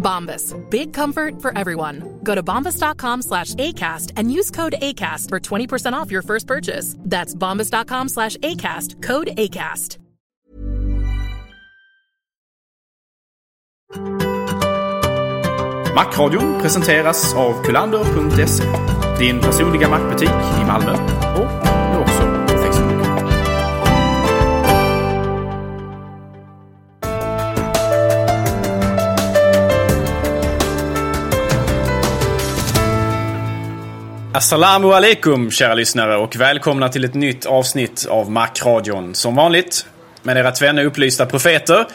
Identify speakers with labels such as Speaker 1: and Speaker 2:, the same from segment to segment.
Speaker 1: Bombas. Big comfort for everyone. Go to bombas.com slash ACAST and use code ACAST for 20% off your first purchase. That's bombas.com slash ACAST. Code ACAST.
Speaker 2: Macradion presenteras av kulander.se. Din personliga mackbutik i Malmö Assalamu alaikum kära lyssnare och välkomna till ett nytt avsnitt av Macradion. Som vanligt med era tvenne upplysta profeter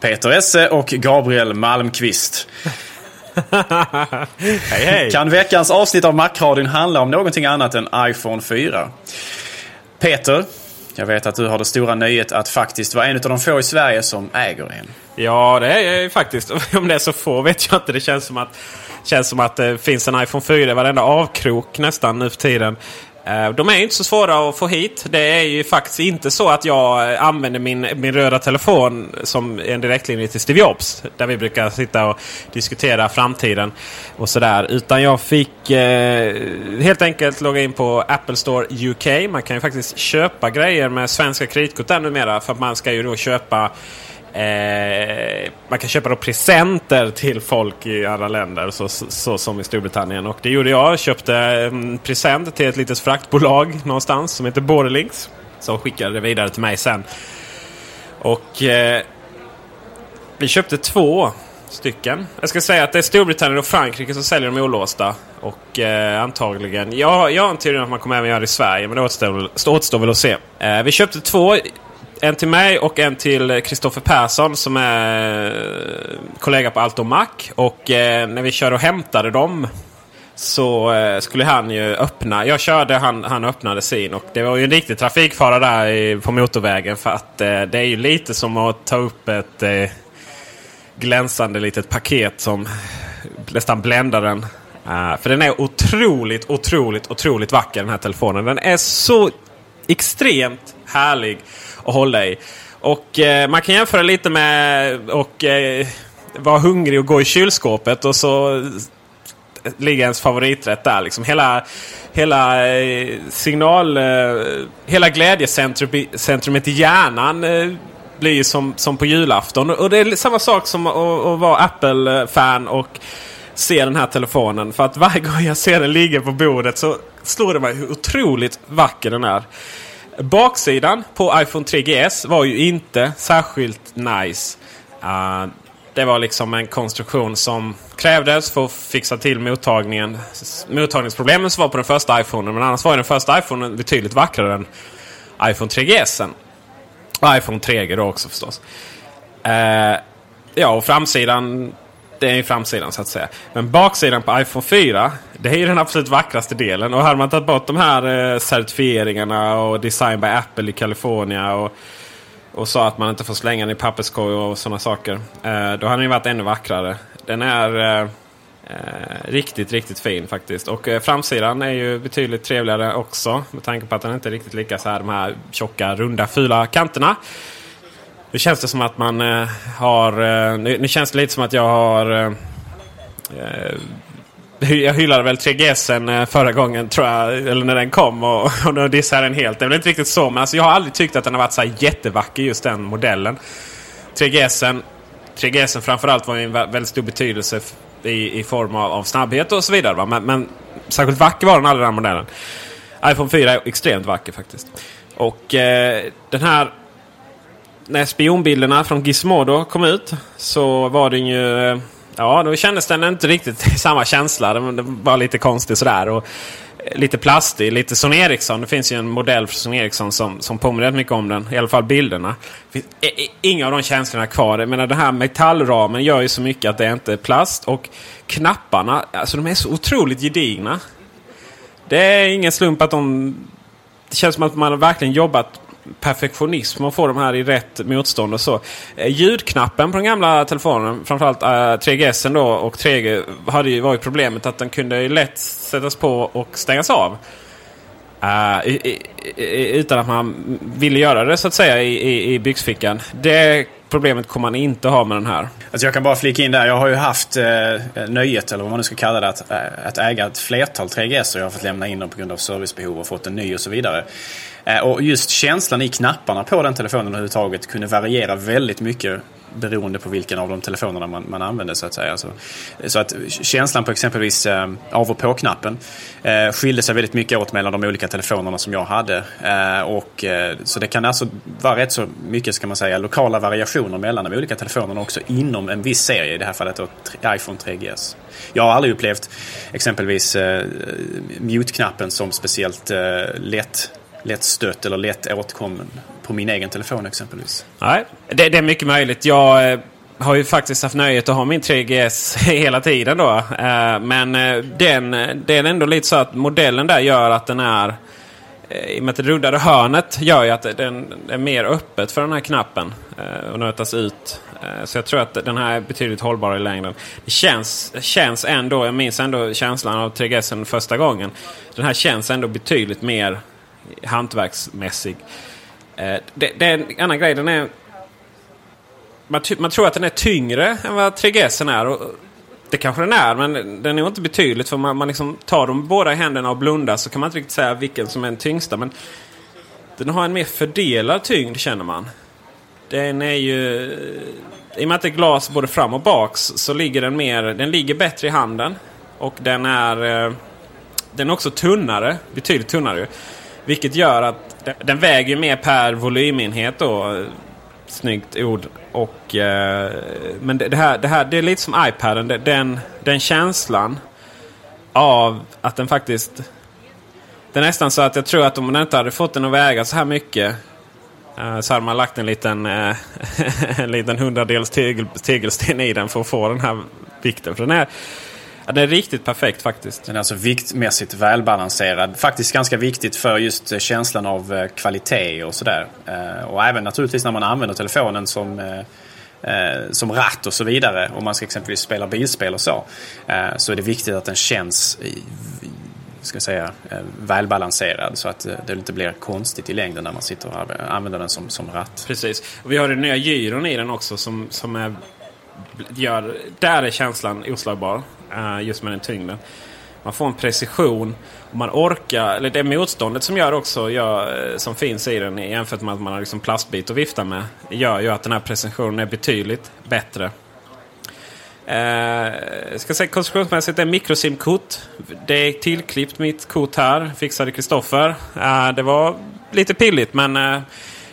Speaker 2: Peter Esse och Gabriel Malmqvist.
Speaker 3: Hej hej.
Speaker 2: Kan veckans avsnitt av Macradion handla om någonting annat än iPhone 4? Peter, jag vet att du har det stora nöjet att faktiskt vara en av de få i Sverige som äger en.
Speaker 3: Ja, det är jag ju faktiskt. Om det är så få vet jag inte. Det känns som att, känns som att det finns en iPhone 4 i varenda avkrok nästan nu för tiden. Eh, de är inte så svåra att få hit. Det är ju faktiskt inte så att jag eh, använder min, min röda telefon som en direktlinje till Steve Jobs. Där vi brukar sitta och diskutera framtiden och sådär. Utan jag fick eh, helt enkelt logga in på Apple Store UK. Man kan ju faktiskt köpa grejer med svenska kreditkort där numera. För att man ska ju då köpa Eh, man kan köpa då presenter till folk i andra länder så, så, så som i Storbritannien. Och det gjorde jag. Jag köpte en present till ett litet fraktbolag någonstans som heter Borderlinks. Som skickade det vidare till mig sen. Och eh, vi köpte två stycken. Jag ska säga att det är Storbritannien och Frankrike som säljer dem olåsta. Och eh, antagligen... Ja, jag har en teori om att man kommer även göra det i Sverige. Men det återstår, återstår väl att se. Eh, vi köpte två. En till mig och en till Kristoffer Persson som är eh, kollega på Alto Mac. Och eh, när vi körde och hämtade dem så eh, skulle han ju öppna. Jag körde, han, han öppnade sin. Och det var ju en riktig trafikfara där i, på motorvägen. För att eh, det är ju lite som att ta upp ett eh, glänsande litet paket som nästan bländar den. Eh, för den är otroligt, otroligt, otroligt vacker den här telefonen. Den är så extremt härlig att hålla i. Och eh, man kan jämföra lite med och eh, vara hungrig och gå i kylskåpet och så ligger ens favoriträtt där. Liksom hela hela eh, signal... Eh, hela glädjecentrumet i hjärnan eh, blir ju som, som på julafton. Och det är samma sak som att, att vara Apple-fan och se den här telefonen. För att varje gång jag ser den ligga på bordet så slår det mig hur otroligt vacker den är. Baksidan på iPhone 3GS var ju inte särskilt nice. Uh, det var liksom en konstruktion som krävdes för att fixa till mottagningen. Mottagningsproblemen som var på den första iPhonen. Men annars var den första iPhonen betydligt vackrare än iPhone 3GS. Och iPhone 3G då också förstås. Uh, ja, och framsidan det är ju framsidan så att säga. Men baksidan på iPhone 4, det är ju den absolut vackraste delen. Och hade man tagit bort de här eh, certifieringarna och Design by Apple i Kalifornien och, och sa att man inte får slänga den i papperskorg och sådana saker. Eh, då hade den varit ännu vackrare. Den är eh, eh, riktigt, riktigt fin faktiskt. Och eh, framsidan är ju betydligt trevligare också. Med tanke på att den inte är riktigt lika så här de här tjocka, runda, fula kanterna. Nu känns det som att man eh, har... Eh, nu, nu, känns det lite som att jag har... Eh, eh jag hyllade väl 3GS eh, förra gången tror jag. Eller när den kom. Och, och nu dissar den helt. Det är väl inte riktigt så. Men alltså, jag har aldrig tyckt att den har varit så jättevacker just den modellen. 3GS'en. 3GS'en framförallt var ju en väldigt stor betydelse i, i form av, av snabbhet och så vidare. Va? Men, men särskilt vacker var den aldrig den modellen. iPhone 4 är extremt vacker faktiskt. Och eh, den här... När spionbilderna från Gizmodo kom ut så var den ju... Ja, då kändes den inte riktigt samma känsla. Den var lite konstig sådär. Och eh, lite plastig, lite Son Ericsson. Det finns ju en modell för Son Ericsson som, som påminner rätt mycket om den. I alla fall bilderna. Det finns inga av de känslorna kvar. Jag menar, den här metallramen gör ju så mycket att det inte är plast. Och knapparna, alltså de är så otroligt gedigna. Det är ingen slump att de... Det känns som att man har verkligen jobbat perfektionism och få de här i rätt motstånd och så. Eh, ljudknappen på den gamla telefonen, framförallt eh, 3GS då och 3G, hade ju varit problemet att den kunde lätt sättas på och stängas av. Uh, i, i, utan att man ville göra det så att säga i, i, i byxfickan. Det problemet kommer man inte ha med den här.
Speaker 2: Alltså jag kan bara flika in där. Jag har ju haft eh, nöjet, eller vad man nu ska kalla det, att, att äga ett flertal 3GS. Och jag har fått lämna in dem på grund av servicebehov och fått en ny och så vidare. Eh, och just känslan i knapparna på den telefonen överhuvudtaget kunde variera väldigt mycket beroende på vilken av de telefonerna man, man använde så att säga. Så, så att känslan på exempelvis eh, av och på-knappen eh, skilde sig väldigt mycket åt mellan de olika telefonerna som jag hade. Eh, och, eh, så det kan alltså vara rätt så mycket, ska man säga, lokala variationer mellan de olika telefonerna också inom en viss serie, i det här fallet då iPhone 3GS. Jag har aldrig upplevt exempelvis eh, mute-knappen som speciellt eh, lätt lättstött eller lätt åtkommen på min egen telefon exempelvis.
Speaker 3: Nej, det, det är mycket möjligt. Jag eh, har ju faktiskt haft nöjet att ha min 3GS hela tiden då. Eh, men eh, den, det är ändå lite så att modellen där gör att den är i och med att det ruddade hörnet gör ju att den är mer öppet för den här knappen och nötas ut. Så jag tror att den här är betydligt hållbarare i längden. Det känns, känns ändå, jag minns ändå känslan av 3GS första gången. Den här känns ändå betydligt mer hantverksmässig. Eh, det, det är en annan grej. Den är, man, man, tror att den är tyngre än vad 3GS är. Och det kanske den är, men den är inte betydligt. För man, man liksom tar de båda i händerna och blundar så kan man inte riktigt säga vilken som är den tyngsta. Men den har en mer fördelad tyngd känner man. Den är ju... I och med att det är glas både fram och bak så ligger den mer... Den ligger bättre i handen. Och den är... Eh, den är också tunnare. Betydligt tunnare. Vilket gör att den, väger mer per volymenhet då. Snyggt ord. Och, eh, men det, det, här, det här det är lite som iPaden. Den, den känslan av att den faktiskt... Det är nästan så att jag tror att om man inte hade fått den att väga så här mycket eh, så hade man lagt en liten, eh, en liten hundradels tegel, tegelsten i den för att få den här vikten. För den är, Ja, det är riktigt perfekt faktiskt.
Speaker 2: Den är alltså viktmässigt välbalanserad. Faktiskt ganska viktigt för just eh, känslan av eh, kvalitet och sådär. Eh, och även naturligtvis när man använder telefonen som som ratt och så vidare. Om man ska exempelvis spela bilspel och så. Så är det viktigt att den känns ska jag säga, välbalanserad så att det inte blir konstigt i längden när man sitter och använder den som, som ratt.
Speaker 3: Precis. Och vi har den nya gyron i den också som, som är, gör, där är känslan oslagbar. Uh, just med den tyngden. Man får en precision. Och man orkar, eller det motståndet som gör också, gör, eh, som finns i den jämfört med att man har liksom plastbit att vifta med. Gör ju att den här precisionen är betydligt bättre. Uh, ska säga konstruktionsmässigt är mikrosimkort. Det är tillklippt mitt kort här. Fixade Kristoffer. Uh, det var lite pilligt men uh,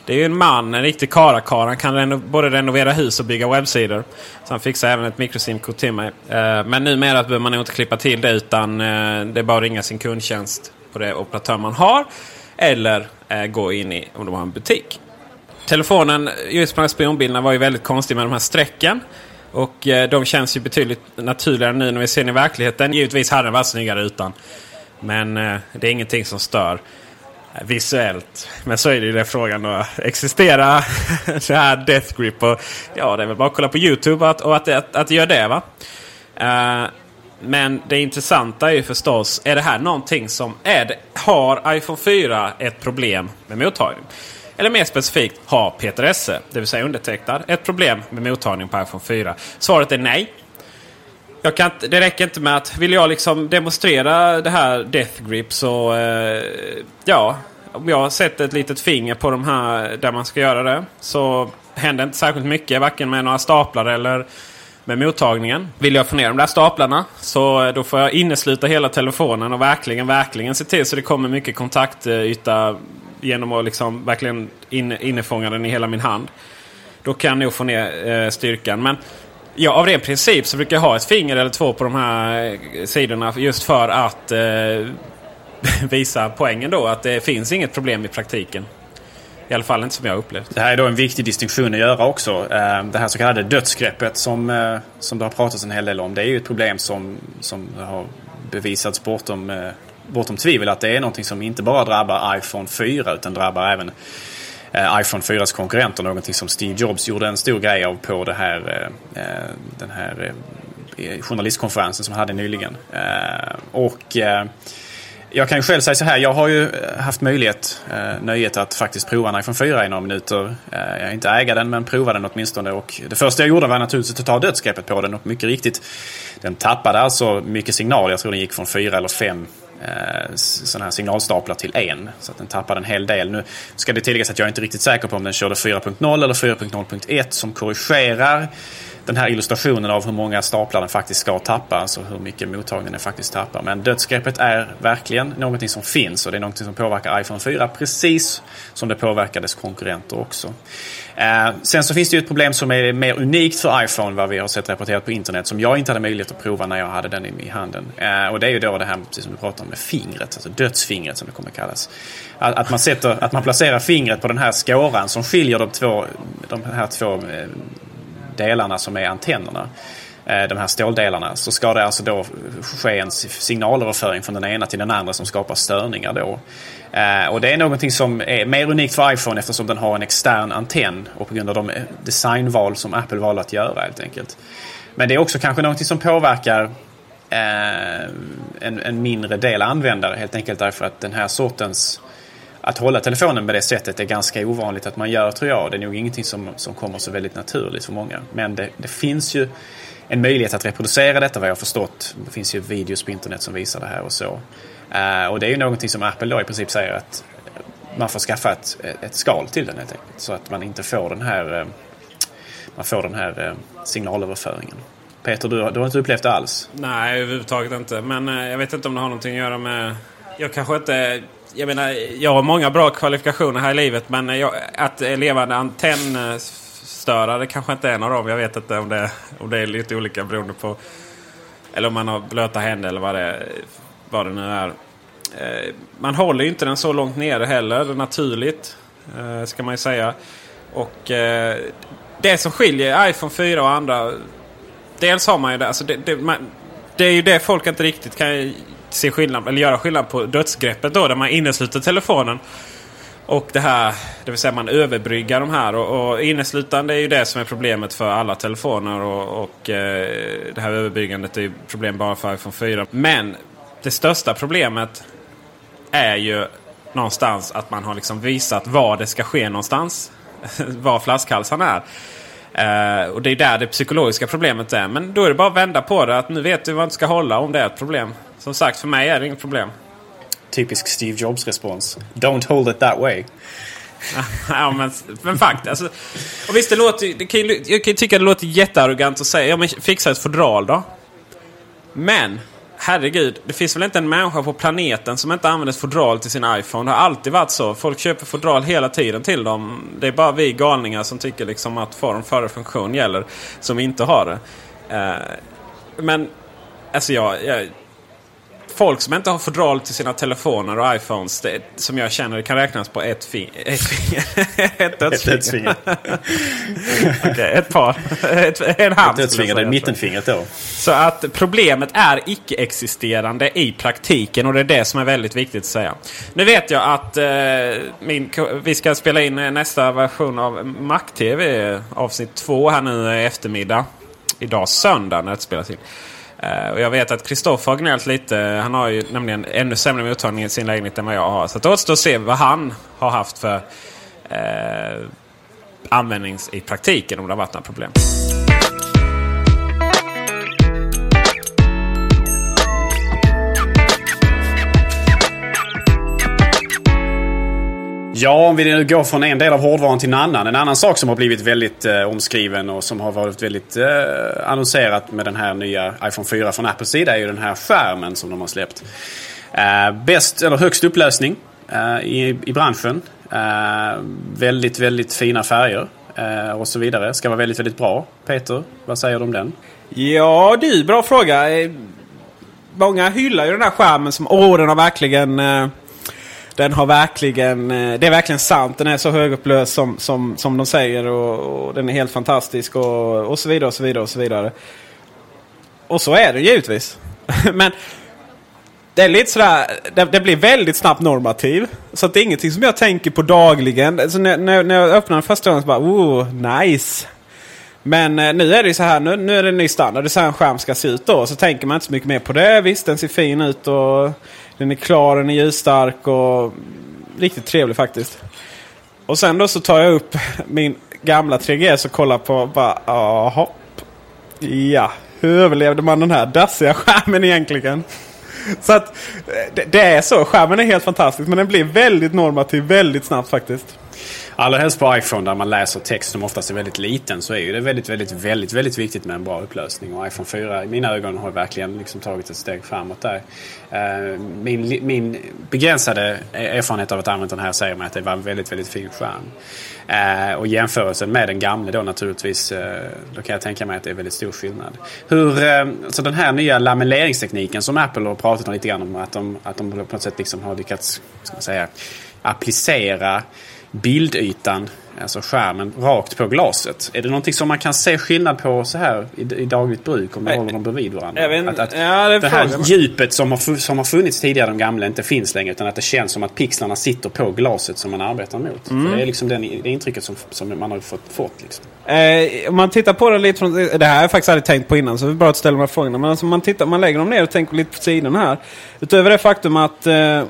Speaker 3: det är ju en man, en riktig karakar. Han kan reno både renovera hus och bygga webbsidor. Så han fixar även ett mikrosimkort till mig. Uh, men numera behöver man nog inte klippa till det utan uh, det är bara att ringa sin kundtjänst på det operatör man har. Eller uh, gå in i om de har en butik. Telefonen, just på de här spionbilderna, var ju väldigt konstig med de här strecken. Och de känns ju betydligt naturligare nu när vi ser den i verkligheten. Givetvis hade den varit snyggare utan. Men det är ingenting som stör visuellt. Men så är det ju den frågan då. Existerar det här Death Grip? Och, ja, det är väl bara att kolla på YouTube att, och att, att, att det gör det. va. Uh, men det intressanta är ju förstås, är det här någonting som... Är det, har iPhone 4 ett problem med mottagning? Eller mer specifikt, har Peter Esse, det vill säga undertecknad, ett problem med mottagning på iPhone 4? Svaret är nej. Jag kan inte, det räcker inte med att vill jag liksom demonstrera det här Death Grip så eh, ja. Om jag sätter ett litet finger på de här där man ska göra det så händer inte särskilt mycket. Varken med några staplar eller med mottagningen. Vill jag få ner de där staplarna så eh, då får jag innesluta hela telefonen och verkligen, verkligen se till så det kommer mycket kontaktyta genom att liksom verkligen in, innefånga den i hela min hand. Då kan jag nog få ner eh, styrkan. Men ja, av ren princip så brukar jag ha ett finger eller två på de här eh, sidorna just för att eh, visa poängen då att det finns inget problem i praktiken. I alla fall inte som jag har upplevt.
Speaker 2: Det här är då en viktig distinktion att göra också. Eh, det här så kallade dödsgreppet som, eh, som det har pratats en hel del om. Det är ju ett problem som, som har bevisats bortom, bortom tvivel att det är någonting som inte bara drabbar iPhone 4 utan drabbar även Eh, iPhone 4s konkurrenter. Någonting som Steve Jobs gjorde en stor grej av på det här, eh, eh, den här journalistkonferensen som han hade nyligen. Och jag kan ju själv säga så här, jag har ju haft möjlighet, nöjet att faktiskt prova en iPhone 4 i några minuter. Jag är inte äga den men prova den åtminstone. Och det första jag gjorde var naturligtvis att ta dödsgreppet på den och mycket riktigt, den tappade alltså mycket signal. Jag tror den gick från 4 eller 5 Eh, sådana här signalstaplar till en. Så att den tappade en hel del. Nu ska det tilläggas att jag är inte riktigt säker på om den körde 4.0 eller 4.0.1 som korrigerar den här illustrationen av hur många staplar den faktiskt ska tappa. Alltså hur mycket mottagningen den faktiskt tappar. Men dödsgreppet är verkligen någonting som finns och det är någonting som påverkar iPhone 4 precis som det påverkar dess konkurrenter också. Eh, sen så finns det ju ett problem som är mer unikt för iPhone vad vi har sett rapporterat på internet som jag inte hade möjlighet att prova när jag hade den i, handen. Eh, och det är ju då det här precis som du pratar om med fingret, alltså dödsfingret som det kommer kallas. Att, att, man sätter, att man placerar fingret på den här skåran som skiljer de, två, de här två eh, delarna som är antennerna eh, de här ståldelarna så ska det alltså då ske en signalöverföring från den ena till den andra som skapar störningar då. Eh, och det är någonting som är mer unikt för iPhone eftersom den har en extern antenn och på grund av de eh, designval som Apple valde att göra helt enkelt. Men det är också kanske någonting som påverkar en, en mindre del användare helt enkelt därför att den här sortens att hålla telefonen på det sättet är ganska ovanligt att man gör tror jag. Det är nog ingenting som, som kommer så väldigt naturligt för många. Men det, det finns ju en möjlighet att reproducera detta vad jag har förstått. Det finns ju videos på internet som visar det här och så. Uh, och det är ju någonting som Apple då i princip säger att man får skaffa ett, ett skal till den helt enkelt. Så att man inte får den här, uh, man får den här uh, signalöverföringen. Peter, du, du har inte upplevt det alls?
Speaker 3: Nej, överhuvudtaget inte. Men jag vet inte om det har någonting att göra med... Jag kanske inte jag menar, jag har många bra kvalifikationer här i livet men jag, att levande antennstörare kanske inte är en av dem. Jag vet inte om det, om det är lite olika beroende på... Eller om man har blöta händer eller vad det, vad det nu är. Eh, man håller ju inte den så långt nere heller naturligt. Eh, ska man ju säga. Och eh, det som skiljer iPhone 4 och andra. Dels har man ju det. Alltså det, det, man, det är ju det folk inte riktigt kan se skillnad, eller göra skillnad på dödsgreppet då, där man innesluter telefonen. Och det här, det vill säga man överbryggar de här. Och, och inneslutande är ju det som är problemet för alla telefoner. Och, och eh, det här överbryggandet är ju problem bara för iPhone 4. Men det största problemet är ju någonstans att man har liksom visat var det ska ske någonstans. var flaskhalsarna är. Uh, och det är där det psykologiska problemet är. Men då är det bara att vända på det. Att nu vet du vad du ska hålla om det är ett problem. Som sagt, för mig är det inget problem.
Speaker 2: Typisk Steve Jobs-respons. Don't hold it that way.
Speaker 3: ja, men, men faktiskt. Alltså, och visst, det låter, det kan, jag kan tycka det låter jättearrogant att säga ja, men fixa ett fodral då. Men, herregud. Det finns väl inte en människa på planeten som inte använder ett fodral till sin iPhone. Det har alltid varit så. Folk köper fodral hela tiden till dem. Det är bara vi galningar som tycker liksom att form före funktion gäller. Som inte har det. Uh, men, alltså jag, jag folk som inte har fodral till sina telefoner och iPhones. Det, som jag känner kan räknas på ett, fi ett finger. ett dödsfinger. okay, ett par. Ett, en hand.
Speaker 2: Ett dödsfinger, det är mittenfingret då.
Speaker 3: Så att problemet är icke-existerande i praktiken. Och det är det som är väldigt viktigt att säga. Nu vet jag att eh, min, vi ska spela in nästa version av Mac-TV. Avsnitt två här nu i eftermiddag. Idag söndag när det spelas in. Uh, och jag vet att Kristoffer har gnällt lite. Han har ju nämligen ännu sämre mottagning i sin lägenhet än vad jag har. Så det återstår att se vad han har haft för uh, användnings i praktiken om det har varit några problem.
Speaker 2: Ja, om vi nu går från en del av hårdvaran till en annan. En annan sak som har blivit väldigt eh, omskriven och som har varit väldigt eh, annonserat med den här nya iPhone 4 från Apples sida är ju den här skärmen som de har släppt. Eh, bäst, eller högst upplösning eh, i, i branschen. Eh, väldigt, väldigt fina färger eh, och så vidare. Ska vara väldigt, väldigt bra. Peter, vad säger du om den?
Speaker 3: Ja du, bra fråga. Eh, många hyllar ju den här skärmen som åh den har verkligen eh, den har verkligen, eh, det är verkligen sant. Den är så högupplöst som, som, som de säger och, och den är helt fantastisk och, och så vidare och så vidare och så vidare. Och så är det givetvis. Men det är lite sådär, det, det blir väldigt snabbt normativ. Så att det är ingenting som jag tänker på dagligen. Alltså när, när, när jag öppnar den första gången så bara oh, nice. Men eh, nu är det ju så här, nu, nu är det en ny standard. Det är så här en skärm ska se ut då. Så tänker man inte så mycket mer på det. Visst, den ser fin ut och den är klar, den är ljusstark och riktigt trevlig faktiskt. Och sen då så tar jag upp min gamla 3GS och kollar på bara, jaha. Ja, hur överlevde man den här dassiga skärmen egentligen? Så att eh, det, det är så. Skärmen är helt fantastisk men den blir väldigt normativ väldigt snabbt faktiskt.
Speaker 2: Allra helst på iPhone där man läser text som oftast är väldigt liten så är ju det väldigt, väldigt, väldigt, väldigt viktigt med en bra upplösning. Och iPhone 4 i mina ögon har verkligen liksom tagit ett steg framåt där. Eh, min, min begränsade erfarenhet av att använda den här säger mig att det var en väldigt, väldigt fin skärm. Eh, och jämförelsen med den gamla då naturligtvis, eh, då kan jag tänka mig att det är väldigt stor skillnad. Hur, så den här nya lamelleringstekniken som Apple har pratat om lite grann om att de, att de på något sätt liksom har lyckats ska man säga, applicera bildytan, alltså skärmen, rakt på glaset. Är det någonting som man kan se skillnad på så här i, i dagligt bruk om man
Speaker 3: Nej.
Speaker 2: håller dem bredvid varandra?
Speaker 3: Vet
Speaker 2: att, att
Speaker 3: Ja, det
Speaker 2: det här
Speaker 3: frågan.
Speaker 2: djupet som har, som har funnits tidigare, de gamla, inte finns längre. Utan att det känns som att pixlarna sitter på glaset som man arbetar mot.
Speaker 3: Mm.
Speaker 2: Det är liksom den, det intrycket som, som man har fått. fått liksom.
Speaker 3: Eh, om man tittar på den lite från... Det här har jag faktiskt aldrig tänkt på innan så det är bra att ställa de här frågorna. Men alltså, man, tittar, man lägger dem ner och tänker lite på sidan här. Utöver det faktum att eh,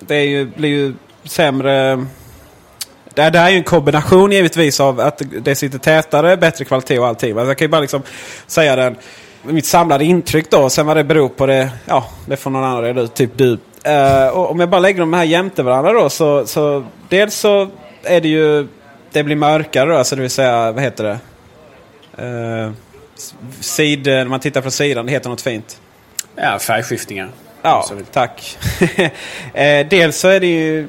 Speaker 3: det är ju, blir ju sämre... Det här, det här är ju en kombination givetvis av att det sitter tätare, bättre kvalitet och allting. Alltså, jag kan ju bara liksom säga den, mitt samlade intryck då. Sen vad det beror på det, ja det får någon annan reda ut, typ du. Eh, och om jag bara lägger de här jämte varandra då så, så dels så är det ju, det blir mörkare då, alltså det vill säga, vad heter det? Uh, sid, när man tittar från sidan, det heter något fint.
Speaker 2: Ja, färgskiftningar.
Speaker 3: Ja, tack. eh, dels så är det ju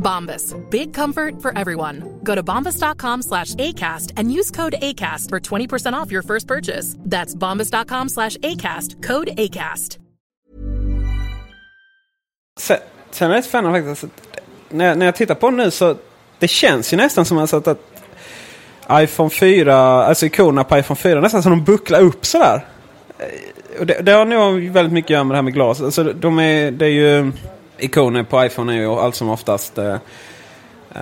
Speaker 1: Bombas. Big comfort for everyone. Go to bombas.com slash ACAST and use code ACAST for 20% off your first purchase. That's bombas.com slash ACAST. Code ACAST.
Speaker 3: Sen, sen är det spännande faktiskt. att När, när jag tittar på nu så det känns ju nästan som alltså att, att iPhone 4, alltså ikonerna på iPhone 4 nästan som de bucklar upp sådär. Eh, och det, det har nog väldigt mycket att göra med det här med glas. Alltså de är, det är ju ikoner på iPhone är ju allt som oftast eh, eh,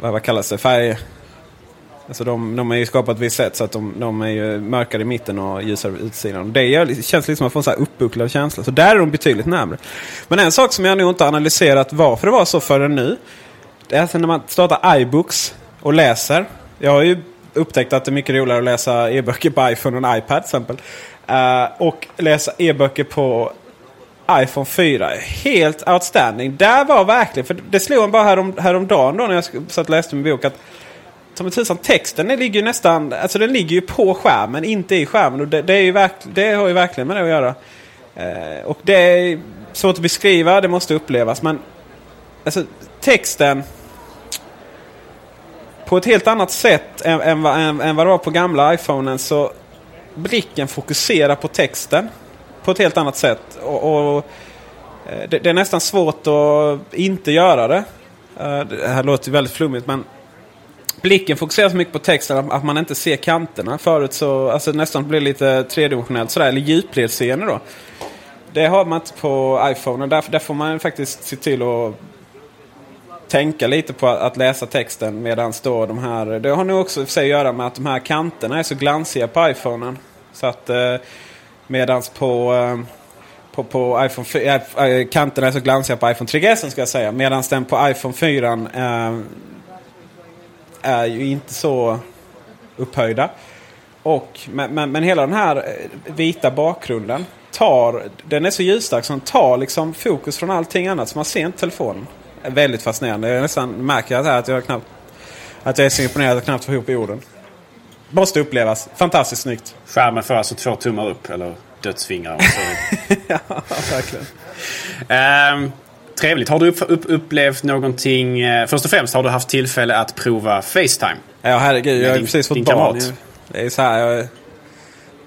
Speaker 3: vad, vad kallas det? Färg... Alltså de, de är ju skapade på ett visst sätt så att de, de är ju mörkare i mitten och ljusare på utsidan. Det gör, känns lite som att man får en så här uppbucklad känsla. Så där är de betydligt närmare. Men en sak som jag nog inte analyserat varför det var så förrän nu. Det är alltså när man startar iBooks och läser. Jag har ju upptäckt att det är mycket roligare att läsa e-böcker på iPhone och iPad till exempel. Uh, och läsa e-böcker på iPhone 4. Helt outstanding. Där var verkligen, för det slog mig bara härom, häromdagen då när jag satt och läste min bok. att som tusan, texten den ligger ju nästan, alltså den ligger ju på skärmen, inte i skärmen. Och det, det, är ju verk, det har ju verkligen med det att göra. Eh, och det är svårt att beskriva, det måste upplevas. Men alltså texten på ett helt annat sätt än, än, än, än vad det var på gamla iPhonen så blicken fokuserar på texten på ett helt annat sätt. Och, och eh, det, det, är nästan svårt att inte göra det. Eh, det här låter väldigt flummigt men blicken fokuserar så mycket på texten att man inte ser kanterna. Förut så alltså nästan blir det lite tredimensionellt sådär, eller djupledsscener då. Det har man inte på iPhone och där får man faktiskt se till att tänka lite på att läsa texten medan då de här... Det har nog också för sig att göra med att de här kanterna är så glansiga på iPhonen. Så att eh, medans på, eh, på, på iPhone 4, eh, eh, kanterna är så glansiga på iPhone 3GS ska jag säga. Medan den på iPhone 4 eh, är ju inte så upphöjda. Och, men, men, men, hela den här vita bakgrunden tar, den är så ljusstark så den tar liksom fokus från allting annat. Så man ser inte telefonen väldigt fascinerande. Jag nästan märker att jag knappt att jag är så imponerad att jag knappt får ihop orden. Måste upplevas. Fantastiskt snyggt.
Speaker 2: Skärmen får alltså två tummar upp eller dödsfingrar.
Speaker 3: ja, verkligen.
Speaker 2: Um, trevligt. Har du upp, upp, upplevt någonting? Uh, först och främst har du haft tillfälle att prova Facetime.
Speaker 3: Ja, herregud. Jag har precis fått barn. Det är så här. Jag,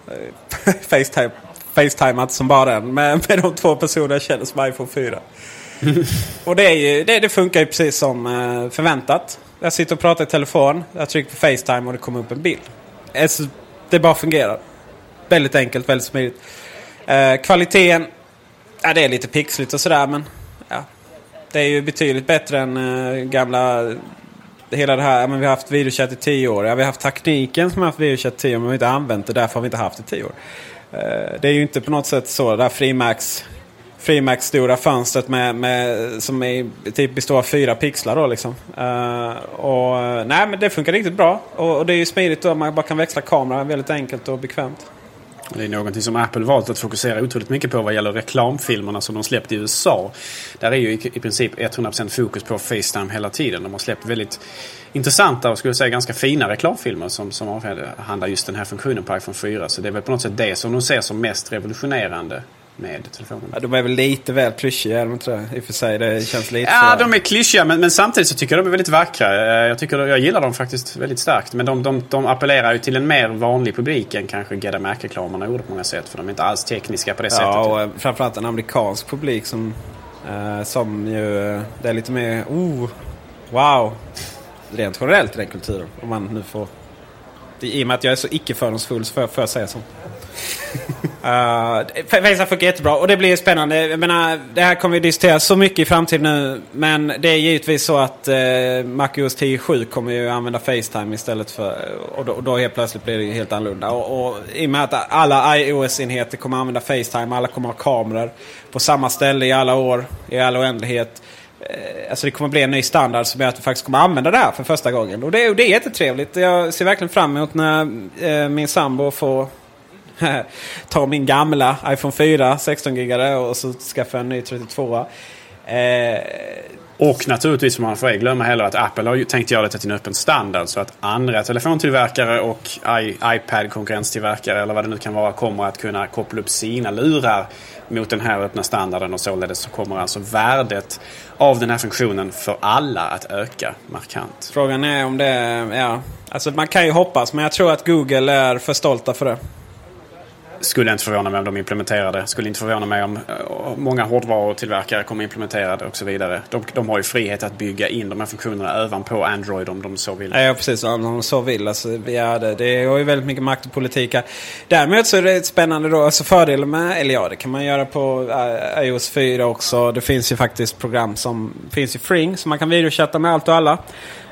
Speaker 3: Facetime, Facetimeat som bara den med, med de två personer jag känner som iPhone 4. och det, är ju, det, det, funkar ju precis som eh, förväntat. Jag sitter och pratar i telefon. Jag trycker på Facetime och det kommer upp en bild. Eh, det bara fungerar. Väldigt enkelt, väldigt smidigt. Eh, kvaliteten, ja, det är lite pixligt och sådär men ja, det är ju betydligt bättre än gamla... Hela det här, men vi har haft videochatt i tio år. Ja, vi har haft tekniken som har haft videochatt i tio år men vi har inte använt det. Därför har vi inte haft det i tio år. Det är ju inte på något sätt så. Det där Frimax Freemax stora fönstret med, med, som är, typ består av fyra pixlar. Då, liksom. Uh, och, nej, men det funkar riktigt bra. Och, och det är ju smidigt då. Man bara kan växla kameran väldigt enkelt och bekvämt.
Speaker 2: Det är någonting som Apple valt att fokusera otroligt mycket på vad gäller reklamfilmerna som de släppt i USA. Där är ju i, princip 100% fokus på Facetime hela tiden. De har släppt väldigt intressanta och skulle säga ganska fina reklamfilmer som, som avhandlar just den här funktionen på iPhone 4. Så det är väl på något sätt det som de ser som mest revolutionerande med telefonen.
Speaker 3: Ja, de är väl lite väl klyschiga, är de inte det? I och för sig, det känns lite
Speaker 2: Ja, så... de är klyschiga men, men, samtidigt så tycker jag de är väldigt vackra. Eh, jag, tycker, jag gillar dem faktiskt väldigt starkt. Men de, de, de appellerar ju till en mer vanlig publik än kanske Get reklamerna gjorde på många sätt. För de är inte alls tekniska på det
Speaker 3: ja,
Speaker 2: sättet.
Speaker 3: Ja, och eh, framförallt en amerikansk publik som, eh, som ju... Det är lite mer... Oh, wow! Rent generellt i den kulturen. Om man nu får... I och med att jag är så icke-fördomsfull så får jag, får jag säga så. Eh, uh, Facetime funkar jättebra och det blir spännande. Jag menar, det här kommer vi diskutera så mycket i framtiden nu. Men det är givetvis så att uh, MacOS 10.7 kommer ju använda Facetime istället för... Och då, och då helt plötsligt blir det helt annorlunda. Och, och i och med att alla iOS-enheter kommer använda Facetime, alla kommer ha kameror på samma ställe i alla år, i all oändlighet. Eh, alltså det kommer bli en ny standard som gör att vi faktiskt kommer använda det här för första gången. Och det, och det är jättetrevligt. Jag ser verkligen fram emot när eh, min sambo får ta min gamla iPhone 4 16 gigare och så skaffa en ny 32.
Speaker 2: Eh, och naturligtvis får man får glömma heller att Apple har tänkt göra det till en öppen standard så att andra telefontillverkare och iPad-konkurrenstillverkare eller vad det nu kan vara kommer att kunna koppla upp sina lurar mot den här öppna standarden och således så kommer alltså värdet av den här funktionen för alla att öka markant.
Speaker 3: Frågan är om det, ja, alltså man kan ju hoppas men jag tror att Google är för stolta för det.
Speaker 2: Skulle inte förvåna mig om de implementerade. Skulle inte förvåna mig om eh, många hårdvarutillverkare kommer implementera det och så vidare. De, de har ju frihet att bygga in de här funktionerna ovanpå Android om de så vill.
Speaker 3: Ja, precis. Om de så vill. Alltså, ja, det, det har ju väldigt mycket makt och politik här. Däremot så är det spännande då. Alltså fördelen med, eller ja, det kan man göra på eh, iOS 4 också. Det finns ju faktiskt program som finns i Fring. Så man kan videochatta med allt och alla.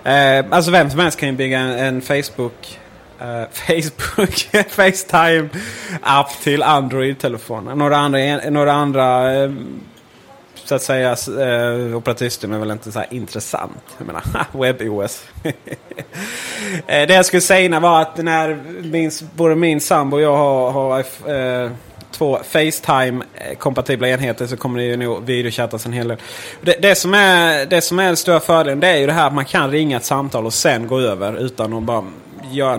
Speaker 3: Eh, alltså vem som helst kan ju bygga en, en Facebook eh, Facebook, Facetime-app till Android-telefonen. Några andra, några andra eh, så att säga eh, operativsystem är väl inte så här intressant. Jag menar, WebOS. Eh, det jag skulle säga var att när min, både min sambo och jag har, har eh, två Facetime-kompatibla enheter så kommer det ju nog videochattas en hel del. Det, det, som är, det som är den stora fördelen det är ju det här att man kan ringa ett samtal och sen gå över utan att bara göra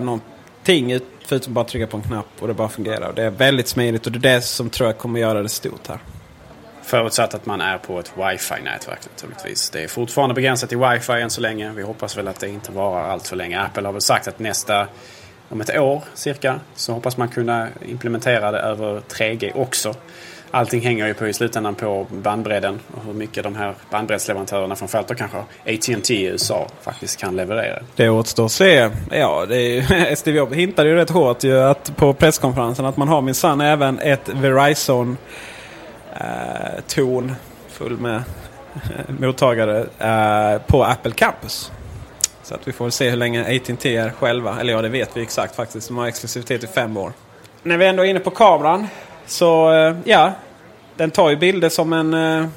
Speaker 3: någonting förutom bara trycka på en knapp och det bara fungerar. Det är väldigt smidigt och det är det som tror jag kommer göra det stort här.
Speaker 2: Förutsatt att man är på ett wifi-nätverk naturligtvis. Det är fortfarande begränsat till wifi än så länge. Vi hoppas väl att det inte varar allt för länge. Apple har väl sagt att nästa, om ett år cirka, så hoppas man kunna implementera det över 3G också allting hänger ju på i slutändan på bandbredden och hur mycket de här bandbreddsleverantörerna, framförallt då kanske AT&T i USA, faktiskt kan leverera.
Speaker 3: Det återstår att se. Ja, det är, Steve Jobs hintade ju rätt hårt ju att på presskonferensen att man har minsann även ett Verizon eh, full med mottagare eh, på Apple Campus. Så att vi får se hur länge AT&T är själva. Eller ja, det vet vi exakt faktiskt. De har exklusivitet i fem år. När vi ändå är inne på kameran. Så eh, ja, den tar ju bilder som en eh,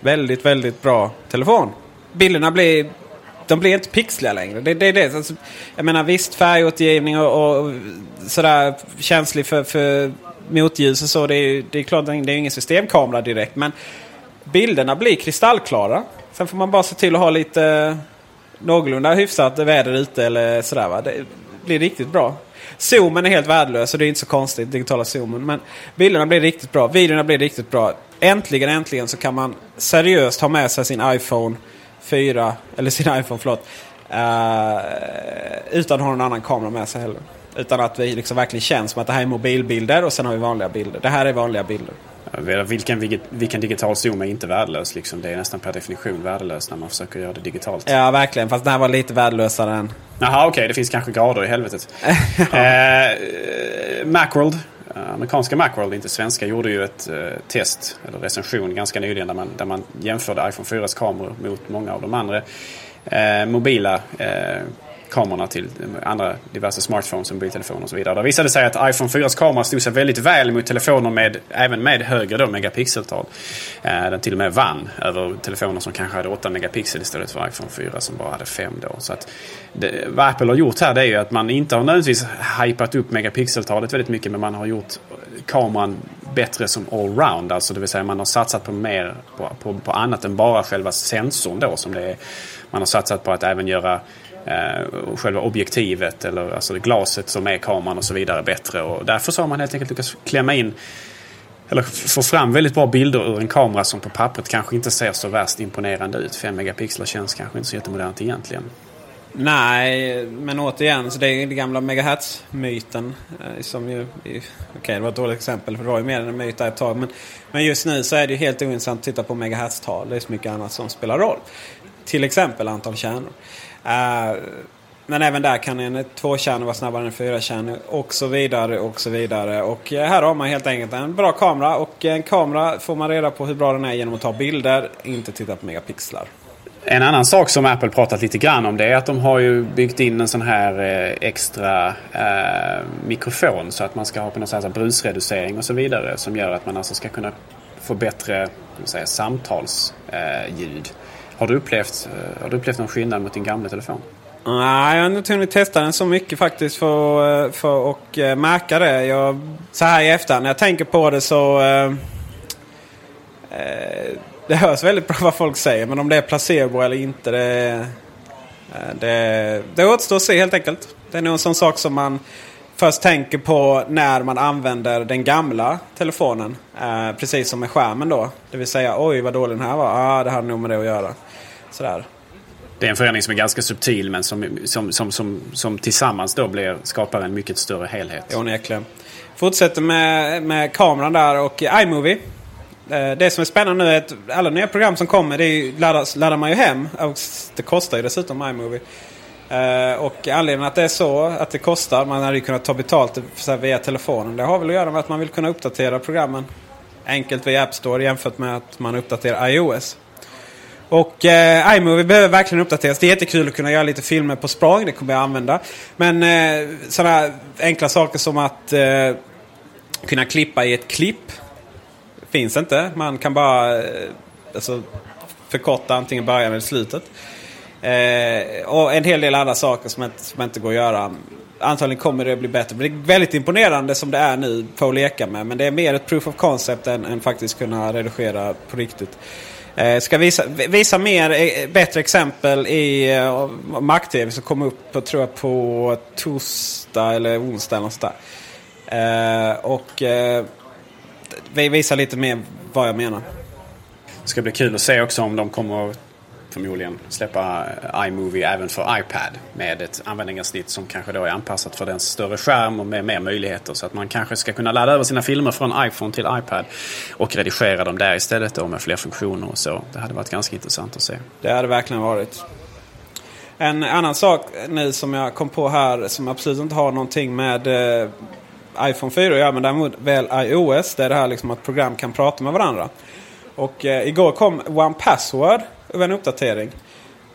Speaker 3: väldigt, väldigt bra telefon. Bilderna blir, de blir inte pixliga längre. Det, det det. Alltså, jag menar visst färgåtergivning och, och sådär känslig för, för motljus och så. Det är, det är klart det är ju ingen systemkamera direkt. Men bilderna blir kristallklara. Sen får man bara se till att ha lite eh, någorlunda hyfsat väder ute eller sådär. Va? Det blir riktigt bra. Zoomen är helt värdelös så det är inte så konstigt, digitala zoomen. Men bilderna blir riktigt bra, videorna blir riktigt bra. Äntligen, äntligen så kan man seriöst ha med sig sin iPhone 4, eller sin iPhone, förlåt. Uh, utan att ha någon annan kamera med sig heller. Utan att vi liksom verkligen känns som att det här är mobilbilder och sen har vi vanliga bilder. Det här är vanliga bilder.
Speaker 2: Vilken, vilken digital zoom är inte värdelös? Liksom? Det är nästan per definition värdelös när man försöker göra det digitalt.
Speaker 3: Ja, verkligen. Fast den här var lite värdelösare än...
Speaker 2: Jaha, okej. Okay. Det finns kanske grader i helvetet. eh, Macworld, amerikanska Macworld, inte svenska, gjorde ju ett eh, test, eller recension ganska nyligen där man, där man jämförde iPhone 4s kameror mot många av de andra eh, mobila eh, kamerorna till andra diverse smartphones och mobiltelefoner och så vidare. Det visade sig att iPhone 4s kamera stod sig väldigt väl mot telefoner med, även med högre då, megapixeltal. Eh, den till och med vann över telefoner som kanske hade 8 megapixel istället för iPhone 4 som bara hade 5 då. Så att det, vad Apple har gjort här det är ju att man inte har nödvändigtvis hypat upp megapixeltalet väldigt mycket men man har gjort kameran bättre som allround. Alltså det vill säga man har satsat på mer på, på, på annat än bara själva sensorn då som det är. Man har satsat på att även göra eh, själva objektivet eller alltså glaset som är kameran och så vidare bättre. Och därför så har man helt enkelt lyckats klämma in eller få fram väldigt bra bilder ur en kamera som på pappret kanske inte ser så värst imponerande ut. 5 megapixlar känns kanske inte så jättemodernt egentligen.
Speaker 3: Nej, men återigen, så det är den gamla megahertz-myten. Eh, som ju, okej okay, det var ett dåligt exempel för det var ju mer än en myt där ett tag. Men, men just nu så är det ju helt ointressant att titta på megahertz-tal. Det är så mycket annat som spelar roll. Till exempel antal kärnor. Uh, men även där kan en tvåkärnig vara snabbare än en fyrakärna och så vidare och så vidare. Och eh, här har man helt enkelt en bra kamera och en kamera får man reda på hur bra den är genom att ta bilder, inte titta på megapixlar.
Speaker 2: En annan sak som Apple pratat lite grann om det är att de har ju byggt in en sån här eh, extra eh, mikrofon så att man ska ha på något sätt brusreducering och så vidare som gör att man alltså ska kunna få bättre säga, samtalsljud. Eh, har du upplevt, eh, har du upplevt någon skillnad mot din gamla telefon?
Speaker 3: Nej, jag har inte hunnit testa den så mycket faktiskt för, eh, för att eh, märka det. Jag, så här i efterhand, när jag tänker på det så... Eh, det hörs väldigt bra vad folk säger, men om det är placebo eller inte, det, det, det återstår att se helt enkelt. Det är nog en sån sak som man först tänker på när man använder den gamla telefonen. Eh, precis som med skärmen då. Det vill säga oj vad dålig den här var. Ah, det hade nog med det att göra. Sådär.
Speaker 2: Det är en förändring som är ganska subtil men som, som, som, som, som tillsammans då blir, skapar en mycket större helhet.
Speaker 3: Onekligen. Fortsätter med, med kameran där och iMovie. Eh, det som är spännande nu är att alla nya program som kommer det är, laddar, laddar man ju hem. Och det kostar ju dessutom iMovie. Uh, och anledningen att det är så, att det kostar, man hade ju kunnat ta betalt via telefonen. Det har väl att göra med att man vill kunna uppdatera programmen enkelt via App Store jämfört med att man uppdaterar iOS. Och eh, iMovie behöver verkligen uppdateras. Det är jättekul att kunna göra lite filmer på språng. Det kommer jag använda. Men eh, sådana enkla saker som att eh, kunna klippa i ett klipp. Finns inte. Man kan bara eh, alltså, förkorta antingen början eller slutet. Eh, och en hel del andra saker som inte, som inte går att göra. Antagligen kommer det att bli bättre. Men det är väldigt imponerande som det är nu på att leka med. Men det är mer ett proof of concept än, än faktiskt kunna redigera på riktigt. Eh, ska visa, visa mer, eh, bättre exempel i eh, Mac-TV som kommer upp på, tror jag, på torsdag eller onsdag. Eller sådär. Eh, och eh, visa lite mer vad jag menar.
Speaker 2: Det ska bli kul att se också om de kommer förmodligen släppa iMovie även för iPad med ett användningssnitt som kanske då är anpassat för den större skärm och med mer möjligheter. Så att man kanske ska kunna ladda över sina filmer från iPhone till iPad och redigera dem där istället då med fler funktioner och så. Det hade varit ganska intressant att se.
Speaker 3: Det hade verkligen varit. En annan sak nu som jag kom på här som absolut inte har någonting med eh, iPhone 4 att göra men däremot väl iOS. Det är det här liksom att program kan prata med varandra. Och eh, igår kom One Password över en uppdatering.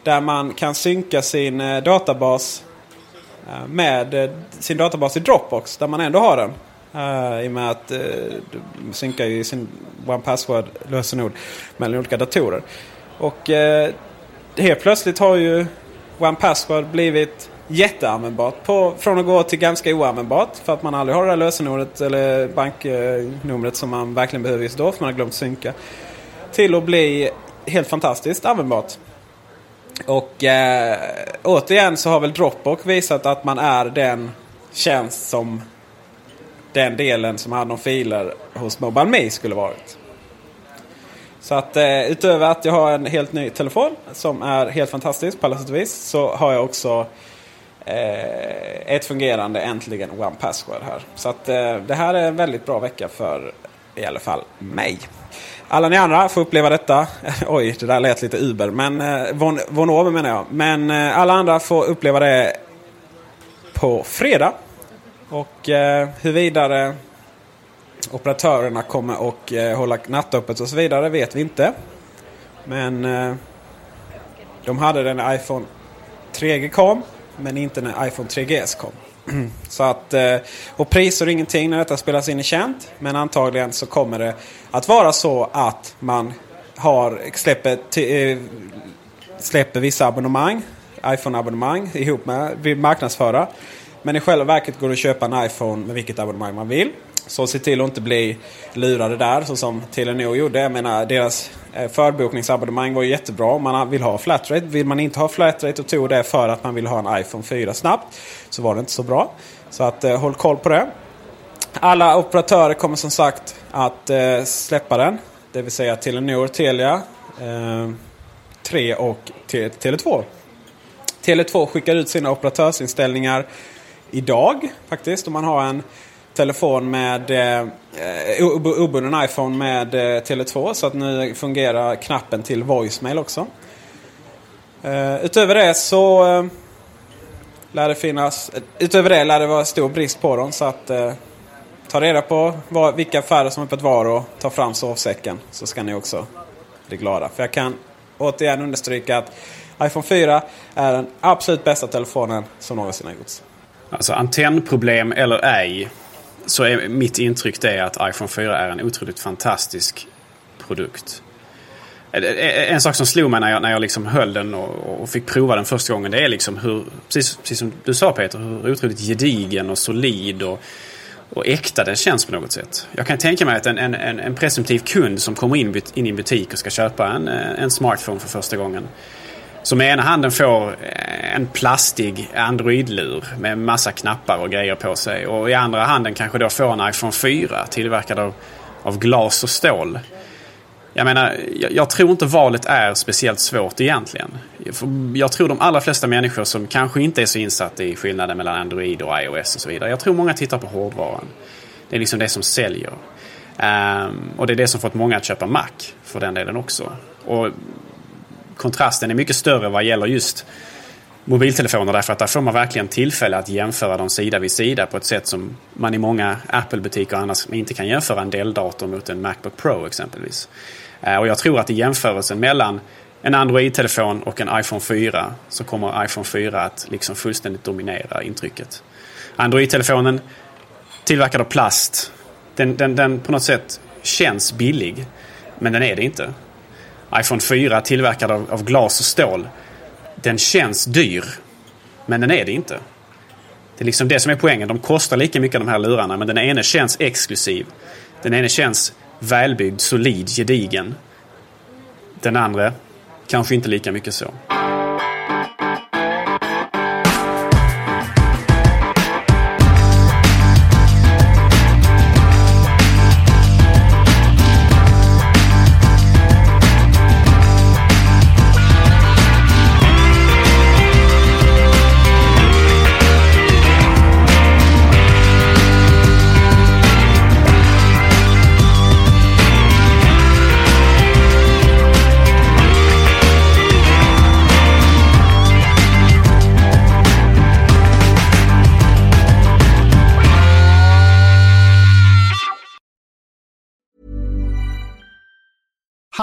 Speaker 3: Där man kan synka sin eh, databas eh, med eh, sin databas i Dropbox där man ändå har den. Uh, I och med att uh, du synkar ju sin One Password-lösenord mellan olika datorer. Och uh, helt plötsligt har ju One Password blivit jätteanvändbart. På, från att gå till ganska oanvändbart för att man aldrig har det där lösenordet eller banknumret som man verkligen behöver just då för man har glömt synka. Till att bli helt fantastiskt användbart. Och eh, återigen så har väl Dropbox visat att man är den tjänst som den delen som hade om filer hos MobileMe skulle varit. Så att eh, utöver att jag har en helt ny telefon som är helt fantastisk på alla sätt och vis. Så har jag också eh, ett fungerande äntligen One Password här. Så att eh, det här är en väldigt bra vecka för i alla fall mig. Alla ni andra får uppleva detta. Oj, det där lät lite Uber. Men eh, von, von Ober menar jag. Men eh, alla andra får uppleva det på fredag. Och eh, hur vidare operatörerna kommer att eh, hålla nattöppet och så vidare vet vi inte. Men eh, de hade den när iPhone 3G kom. Men inte när iPhone 3GS kom. Så att, eh, och priser och ingenting när detta spelas in är känt. Men antagligen så kommer det att vara så att man har, släpper, eh, släpper vissa abonnemang. iPhone-abonnemang ihop med, vill marknadsföra. Men i själva verket går det att köpa en iPhone med vilket abonnemang man vill. Så se till att inte bli lurade där så som Telenor gjorde. Jag menar deras eh, förbokningsabonnemang var jättebra om man vill ha flatrate. Vill man inte ha flatrate och tog det för att man vill ha en iPhone 4 snabbt. Så var det inte så bra. Så att eh, håll koll på det. Alla operatörer kommer som sagt att eh, släppa den. Det vill säga Telenor, Telia, eh, 3 och Tele2. Tele2 skickar ut sina operatörsinställningar idag faktiskt. Om man har en telefon med eh, obunden iPhone med eh, Tele2. Så att nu fungerar knappen till voicemail också. Eh, utöver det så eh, lär det finnas... Eh, utöver det lär det vara stor brist på dem. Så att eh, ta reda på vad, vilka affärer som är öppet var och ta fram sovsäcken. Så ska ni också bli glada. För jag kan återigen understryka att iPhone 4 är den absolut bästa telefonen som någonsin har gjorts.
Speaker 2: Alltså antennproblem eller ej så är mitt intryck det att iPhone 4 är en otroligt fantastisk produkt. En sak som slog mig när jag, när jag liksom höll den och, och fick prova den första gången det är liksom hur, precis, precis som du sa Peter, hur otroligt gedigen och solid och, och äkta den känns på något sätt. Jag kan tänka mig att en, en, en presumtiv kund som kommer in, in i en butik och ska köpa en, eh, en smartphone för första gången som med ena handen får eh, en plastig Android-lur med massa knappar och grejer på sig. Och i andra handen kanske då får en iPhone 4 tillverkad av, av glas och stål. Jag menar, jag, jag, tror inte valet är speciellt svårt egentligen. Jag tror de allra flesta människor som kanske inte är så insatta i skillnaden mellan Android och iOS och så vidare. Jag tror många tittar på hårdvaran. Det är liksom det som säljer. Um, och det är det som fått många att köpa Mac för den delen också. Och kontrasten är mycket större vad gäller just mobiltelefoner därför att där får man verkligen tillfälle att jämföra dem sida vid sida på ett sätt som man i många Apple-butiker annars inte kan jämföra en Dell-dator mot en Macbook Pro exempelvis. Eh, och jag tror att i jämförelsen mellan en Android-telefon och en iPhone 4 så kommer iPhone 4 att liksom fullständigt dominera intrycket. Android-telefonen tillverkad av plast. Den, den, den på något sätt känns billig. Men den är det inte iPhone 4 tillverkad av, av glas och stål. Den känns dyr. Men den är det inte. Det är liksom det som är poängen. De kostar lika mycket de här lurarna men den ene känns exklusiv. Den ene känns välbyggd, solid, gedigen. Den andra kanske inte lika mycket så.